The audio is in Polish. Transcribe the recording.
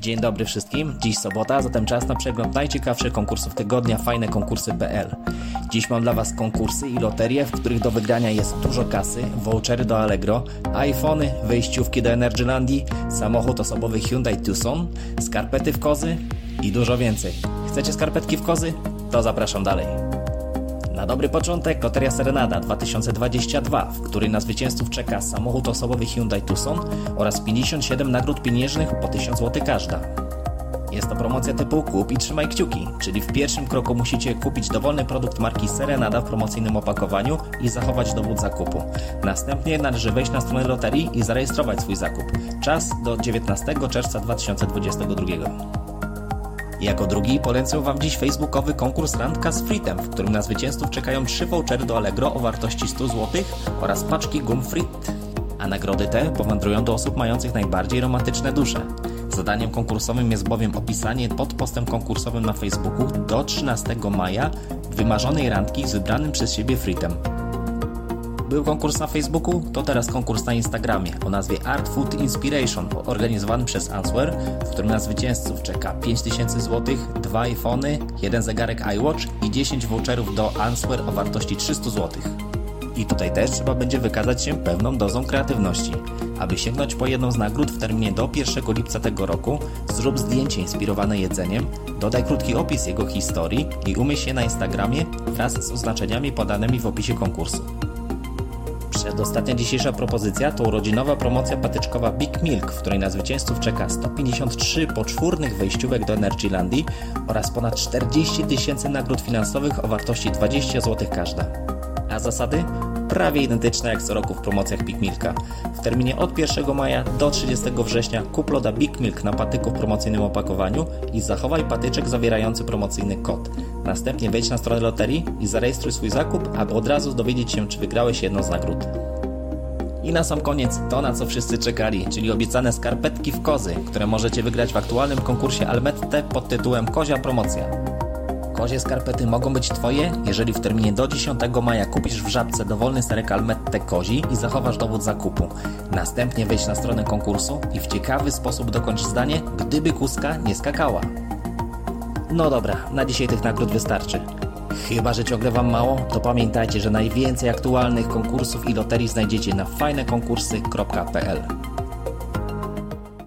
Dzień dobry wszystkim. Dziś sobota, zatem czas na przegląd najciekawszych konkursów tygodnia fajnekonkursy.pl. Dziś mam dla Was konkursy i loterie, w których do wygrania jest dużo kasy, vouchery do Allegro, iPhony, wyjściówki do Energylandii, samochód osobowy Hyundai Tucson, skarpety w kozy i dużo więcej. Chcecie skarpetki w kozy? To zapraszam dalej. Na dobry początek Loteria Serenada 2022, w której na zwycięzców czeka samochód osobowy Hyundai Tucson oraz 57 nagród pieniężnych po 1000 zł każda. Jest to promocja typu kup i trzymaj kciuki, czyli w pierwszym kroku musicie kupić dowolny produkt marki Serenada w promocyjnym opakowaniu i zachować dowód zakupu. Następnie należy wejść na stronę loterii i zarejestrować swój zakup. Czas do 19 czerwca 2022. Jako drugi polecę Wam dziś facebookowy konkurs Randka z Fritem, w którym na zwycięzców czekają trzy vouchery do Allegro o wartości 100 zł oraz paczki gum Frit. A nagrody te powędrują do osób mających najbardziej romantyczne dusze. Zadaniem konkursowym jest bowiem opisanie pod postem konkursowym na Facebooku do 13 maja wymarzonej randki z wybranym przez siebie Fritem. Był konkurs na Facebooku, to teraz konkurs na Instagramie o nazwie Art Food Inspiration, organizowany przez Answer, w którym na zwycięzców czeka 5000 zł, 2 iPhony, jeden zegarek iWatch i 10 voucherów do Answer o wartości 300 zł. I tutaj też trzeba będzie wykazać się pewną dozą kreatywności. Aby sięgnąć po jedną z nagród w terminie do 1 lipca tego roku, zrób zdjęcie inspirowane jedzeniem, dodaj krótki opis jego historii i umieść je na Instagramie wraz z oznaczeniami podanymi w opisie konkursu. Przedostatnia dzisiejsza propozycja to urodzinowa promocja patyczkowa Big Milk, w której na zwycięzców czeka 153 poczwórnych wejściówek do Energylandii oraz ponad 40 tysięcy nagród finansowych o wartości 20 zł każda. A zasady? Prawie identyczne jak co roku w promocjach Big Milka. W terminie od 1 maja do 30 września kup loda Big Milk na patyku w promocyjnym opakowaniu i zachowaj patyczek zawierający promocyjny kod. Następnie wejdź na stronę loterii i zarejestruj swój zakup, aby od razu dowiedzieć się, czy wygrałeś jedną z nagród. I na sam koniec to, na co wszyscy czekali, czyli obiecane skarpetki w kozy, które możecie wygrać w aktualnym konkursie Almette pod tytułem Kozia Promocja. Kozie skarpety mogą być Twoje, jeżeli w terminie do 10 maja kupisz w żabce dowolny serek Almette kozi i zachowasz dowód zakupu. Następnie wejdź na stronę konkursu i w ciekawy sposób dokończ zdanie, gdyby kuska nie skakała. No dobra, na dzisiaj tych nagród wystarczy. Chyba, że ciągle Wam mało, to pamiętajcie, że najwięcej aktualnych konkursów i loterii znajdziecie na fajnekonkursy.pl.